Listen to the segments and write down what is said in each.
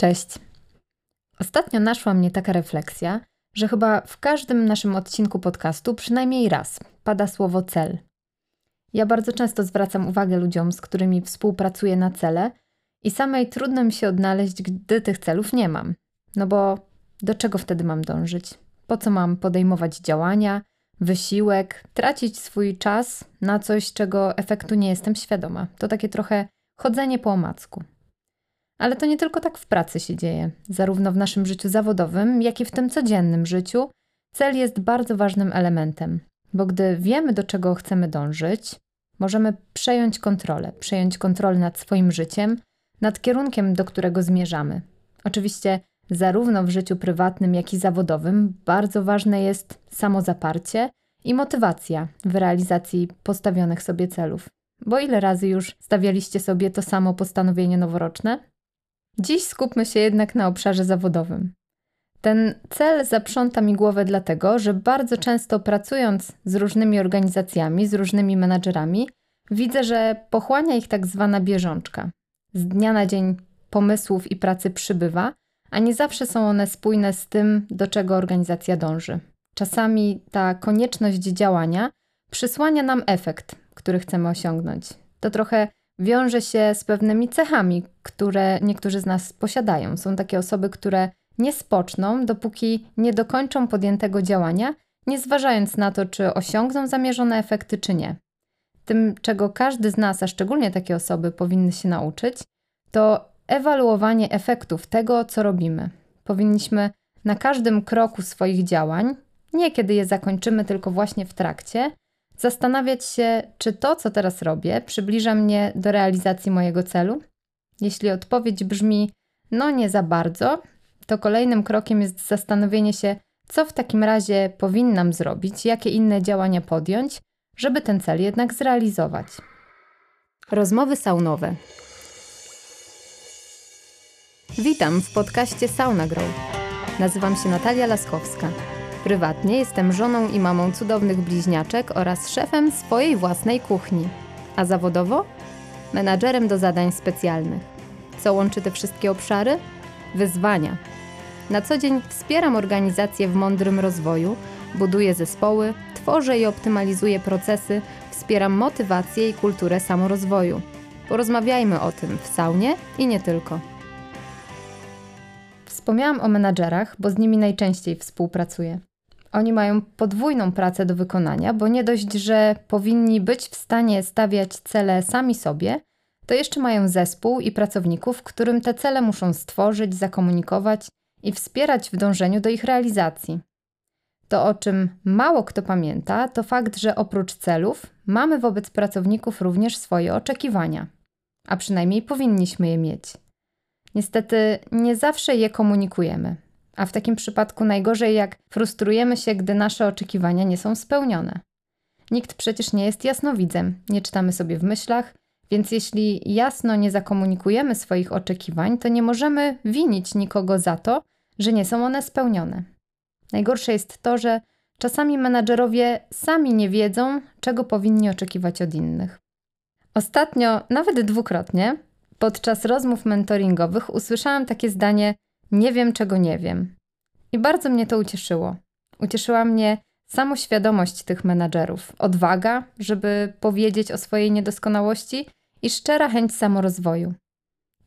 Cześć. Ostatnio naszła mnie taka refleksja, że chyba w każdym naszym odcinku podcastu przynajmniej raz pada słowo cel. Ja bardzo często zwracam uwagę ludziom, z którymi współpracuję na cele i samej trudno mi się odnaleźć, gdy tych celów nie mam. No bo do czego wtedy mam dążyć? Po co mam podejmować działania, wysiłek, tracić swój czas na coś, czego efektu nie jestem świadoma? To takie trochę chodzenie po omacku. Ale to nie tylko tak w pracy się dzieje. Zarówno w naszym życiu zawodowym, jak i w tym codziennym życiu cel jest bardzo ważnym elementem, bo gdy wiemy, do czego chcemy dążyć, możemy przejąć kontrolę, przejąć kontrolę nad swoim życiem, nad kierunkiem, do którego zmierzamy. Oczywiście, zarówno w życiu prywatnym, jak i zawodowym, bardzo ważne jest samozaparcie i motywacja w realizacji postawionych sobie celów. Bo ile razy już stawialiście sobie to samo postanowienie noworoczne? Dziś skupmy się jednak na obszarze zawodowym. Ten cel zaprząta mi głowę dlatego, że bardzo często pracując z różnymi organizacjami, z różnymi menadżerami, widzę, że pochłania ich tak zwana bieżączka. Z dnia na dzień pomysłów i pracy przybywa, a nie zawsze są one spójne z tym, do czego organizacja dąży. Czasami ta konieczność działania przysłania nam efekt, który chcemy osiągnąć. To trochę wiąże się z pewnymi cechami, które niektórzy z nas posiadają. Są takie osoby, które nie spoczną, dopóki nie dokończą podjętego działania, nie zważając na to, czy osiągną zamierzone efekty, czy nie. Tym, czego każdy z nas, a szczególnie takie osoby, powinny się nauczyć, to ewaluowanie efektów tego, co robimy. Powinniśmy na każdym kroku swoich działań, nie kiedy je zakończymy, tylko właśnie w trakcie, zastanawiać się, czy to, co teraz robię, przybliża mnie do realizacji mojego celu? Jeśli odpowiedź brzmi no nie za bardzo, to kolejnym krokiem jest zastanowienie się, co w takim razie powinnam zrobić, jakie inne działania podjąć, żeby ten cel jednak zrealizować. Rozmowy saunowe. Witam w podcaście Sauna Grow. Nazywam się Natalia Laskowska. Prywatnie jestem żoną i mamą cudownych bliźniaczek oraz szefem swojej własnej kuchni. A zawodowo? Menadżerem do zadań specjalnych. Co łączy te wszystkie obszary? Wyzwania. Na co dzień wspieram organizacje w mądrym rozwoju, buduję zespoły, tworzę i optymalizuję procesy, wspieram motywację i kulturę samorozwoju. Porozmawiajmy o tym w saunie i nie tylko. Wspomniałam o menadżerach, bo z nimi najczęściej współpracuję. Oni mają podwójną pracę do wykonania, bo nie dość, że powinni być w stanie stawiać cele sami sobie, to jeszcze mają zespół i pracowników, którym te cele muszą stworzyć, zakomunikować i wspierać w dążeniu do ich realizacji. To, o czym mało kto pamięta, to fakt, że oprócz celów mamy wobec pracowników również swoje oczekiwania, a przynajmniej powinniśmy je mieć. Niestety nie zawsze je komunikujemy. A w takim przypadku najgorzej, jak frustrujemy się, gdy nasze oczekiwania nie są spełnione. Nikt przecież nie jest jasnowidzem, nie czytamy sobie w myślach, więc jeśli jasno nie zakomunikujemy swoich oczekiwań, to nie możemy winić nikogo za to, że nie są one spełnione. Najgorsze jest to, że czasami menadżerowie sami nie wiedzą, czego powinni oczekiwać od innych. Ostatnio, nawet dwukrotnie, podczas rozmów mentoringowych usłyszałam takie zdanie: nie wiem, czego nie wiem. I bardzo mnie to ucieszyło. Ucieszyła mnie samoświadomość tych menadżerów, odwaga, żeby powiedzieć o swojej niedoskonałości i szczera chęć samorozwoju.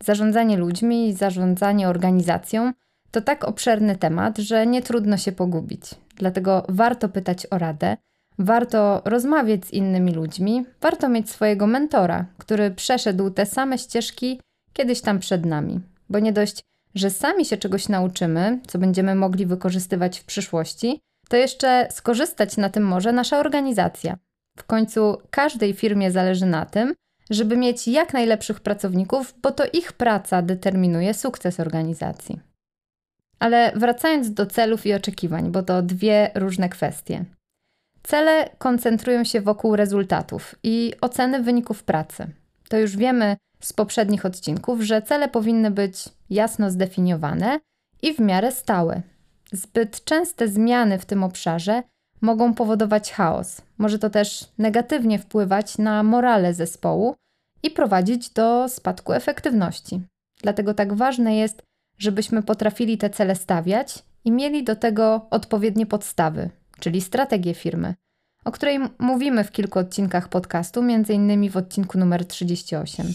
Zarządzanie ludźmi i zarządzanie organizacją to tak obszerny temat, że nie trudno się pogubić. Dlatego warto pytać o radę, warto rozmawiać z innymi ludźmi, warto mieć swojego mentora, który przeszedł te same ścieżki kiedyś tam przed nami. Bo nie dość, że sami się czegoś nauczymy, co będziemy mogli wykorzystywać w przyszłości, to jeszcze skorzystać na tym może nasza organizacja. W końcu każdej firmie zależy na tym, żeby mieć jak najlepszych pracowników, bo to ich praca determinuje sukces organizacji. Ale wracając do celów i oczekiwań, bo to dwie różne kwestie. Cele koncentrują się wokół rezultatów i oceny wyników pracy. To już wiemy z poprzednich odcinków, że cele powinny być jasno zdefiniowane i w miarę stałe. Zbyt częste zmiany w tym obszarze mogą powodować chaos. Może to też negatywnie wpływać na morale zespołu i prowadzić do spadku efektywności. Dlatego tak ważne jest, żebyśmy potrafili te cele stawiać i mieli do tego odpowiednie podstawy, czyli strategię firmy, o której mówimy w kilku odcinkach podcastu, innymi w odcinku numer 38.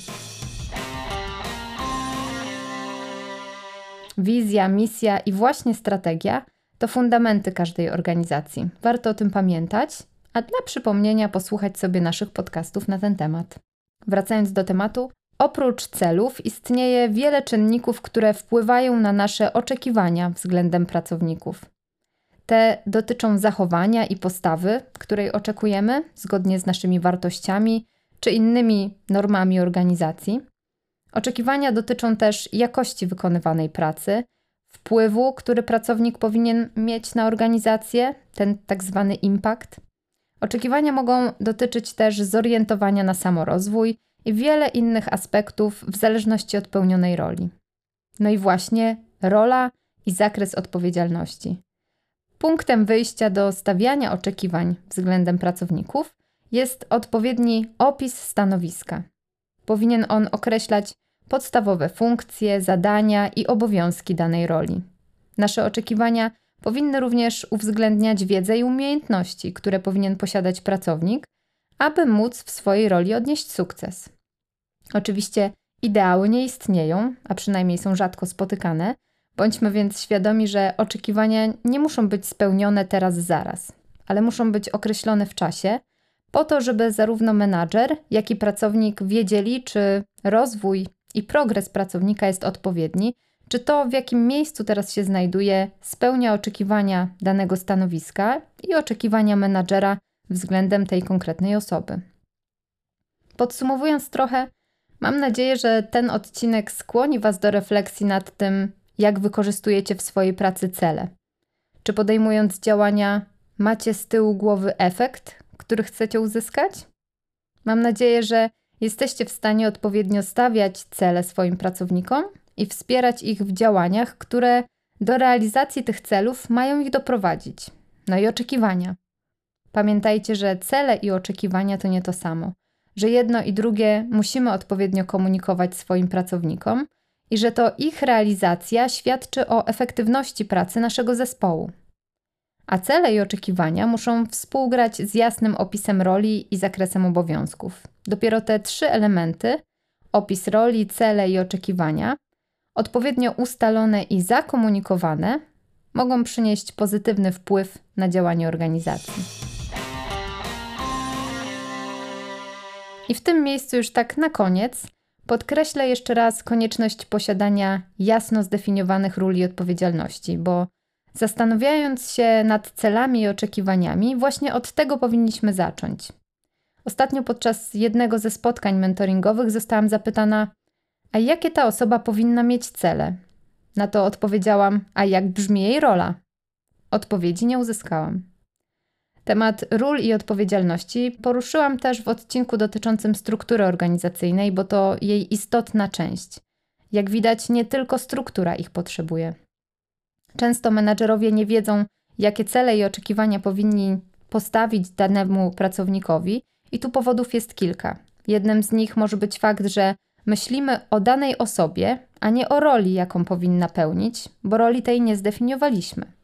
Wizja, misja i właśnie strategia to fundamenty każdej organizacji. Warto o tym pamiętać, a dla przypomnienia posłuchać sobie naszych podcastów na ten temat. Wracając do tematu, oprócz celów istnieje wiele czynników, które wpływają na nasze oczekiwania względem pracowników. Te dotyczą zachowania i postawy, której oczekujemy zgodnie z naszymi wartościami czy innymi normami organizacji. Oczekiwania dotyczą też jakości wykonywanej pracy, wpływu, który pracownik powinien mieć na organizację, ten tak zwany impact. Oczekiwania mogą dotyczyć też zorientowania na samorozwój i wiele innych aspektów w zależności od pełnionej roli. No i właśnie rola i zakres odpowiedzialności. Punktem wyjścia do stawiania oczekiwań względem pracowników jest odpowiedni opis stanowiska. Powinien on określać podstawowe funkcje, zadania i obowiązki danej roli. Nasze oczekiwania powinny również uwzględniać wiedzę i umiejętności, które powinien posiadać pracownik, aby móc w swojej roli odnieść sukces. Oczywiście ideały nie istnieją, a przynajmniej są rzadko spotykane, bądźmy więc świadomi, że oczekiwania nie muszą być spełnione teraz zaraz, ale muszą być określone w czasie, po to, żeby zarówno menadżer, jak i pracownik wiedzieli, czy rozwój i progres pracownika jest odpowiedni, czy to, w jakim miejscu teraz się znajduje, spełnia oczekiwania danego stanowiska i oczekiwania menadżera względem tej konkretnej osoby. Podsumowując trochę, mam nadzieję, że ten odcinek skłoni Was do refleksji nad tym, jak wykorzystujecie w swojej pracy cele. Czy podejmując działania, macie z tyłu głowy efekt, który chcecie uzyskać? Mam nadzieję, że jesteście w stanie odpowiednio stawiać cele swoim pracownikom i wspierać ich w działaniach, które do realizacji tych celów mają ich doprowadzić. No i oczekiwania. Pamiętajcie, że cele i oczekiwania to nie to samo, że jedno i drugie musimy odpowiednio komunikować swoim pracownikom i że to ich realizacja świadczy o efektywności pracy naszego zespołu. A cele i oczekiwania muszą współgrać z jasnym opisem roli i zakresem obowiązków. Dopiero te trzy elementy opis roli, cele i oczekiwania odpowiednio ustalone i zakomunikowane mogą przynieść pozytywny wpływ na działanie organizacji. I w tym miejscu już tak na koniec podkreślę jeszcze raz konieczność posiadania jasno zdefiniowanych ról i odpowiedzialności, bo zastanawiając się nad celami i oczekiwaniami, właśnie od tego powinniśmy zacząć. Ostatnio podczas jednego ze spotkań mentoringowych zostałam zapytana, a jakie ta osoba powinna mieć cele? Na to odpowiedziałam, a jak brzmi jej rola? Odpowiedzi nie uzyskałam. Temat ról i odpowiedzialności poruszyłam też w odcinku dotyczącym struktury organizacyjnej, bo to jej istotna część. Jak widać, nie tylko struktura ich potrzebuje. Często menadżerowie nie wiedzą, jakie cele i oczekiwania powinni postawić danemu pracownikowi, i tu powodów jest kilka. Jednym z nich może być fakt, że myślimy o danej osobie, a nie o roli, jaką powinna pełnić, bo roli tej nie zdefiniowaliśmy.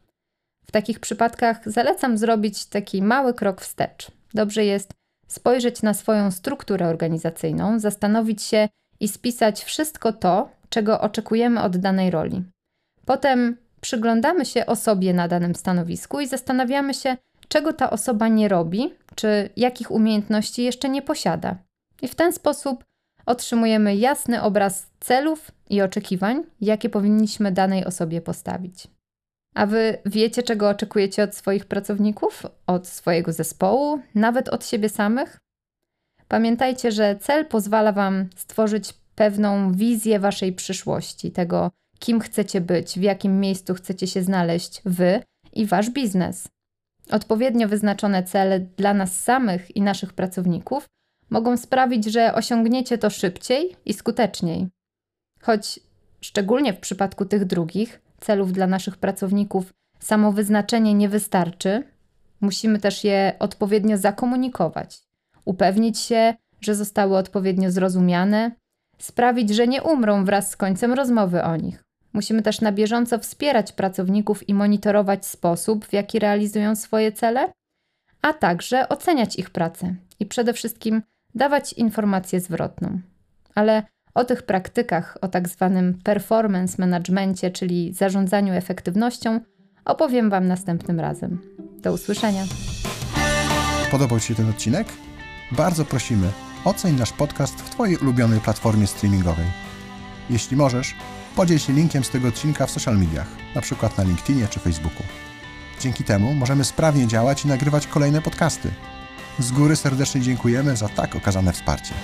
W takich przypadkach zalecam zrobić taki mały krok wstecz. Dobrze jest spojrzeć na swoją strukturę organizacyjną, zastanowić się i spisać wszystko to, czego oczekujemy od danej roli. Potem przyglądamy się osobie na danym stanowisku i zastanawiamy się, czego ta osoba nie robi, czy jakich umiejętności jeszcze nie posiada. I w ten sposób otrzymujemy jasny obraz celów i oczekiwań, jakie powinniśmy danej osobie postawić. A wy wiecie, czego oczekujecie od swoich pracowników, od swojego zespołu, nawet od siebie samych? Pamiętajcie, że cel pozwala Wam stworzyć pewną wizję Waszej przyszłości, tego, kim chcecie być, w jakim miejscu chcecie się znaleźć Wy i Wasz biznes. Odpowiednio wyznaczone cele dla nas samych i naszych pracowników mogą sprawić, że osiągniecie to szybciej i skuteczniej. Choć szczególnie w przypadku tych drugich, celów dla naszych pracowników samo wyznaczenie nie wystarczy, musimy też je odpowiednio zakomunikować, upewnić się, że zostały odpowiednio zrozumiane, sprawić, że nie umrą wraz z końcem rozmowy o nich. Musimy też na bieżąco wspierać pracowników i monitorować sposób, w jaki realizują swoje cele, a także oceniać ich pracę i przede wszystkim dawać informację zwrotną. Ale o tych praktykach, o tak zwanym performance managemencie, czyli zarządzaniu efektywnością, opowiem Wam następnym razem. Do usłyszenia. Podobał Ci się ten odcinek? Bardzo prosimy, oceń nasz podcast w Twojej ulubionej platformie streamingowej. Jeśli możesz, podziel się linkiem z tego odcinka w social mediach, np. na LinkedInie czy Facebooku. Dzięki temu możemy sprawnie działać i nagrywać kolejne podcasty. Z góry serdecznie dziękujemy za tak okazane wsparcie.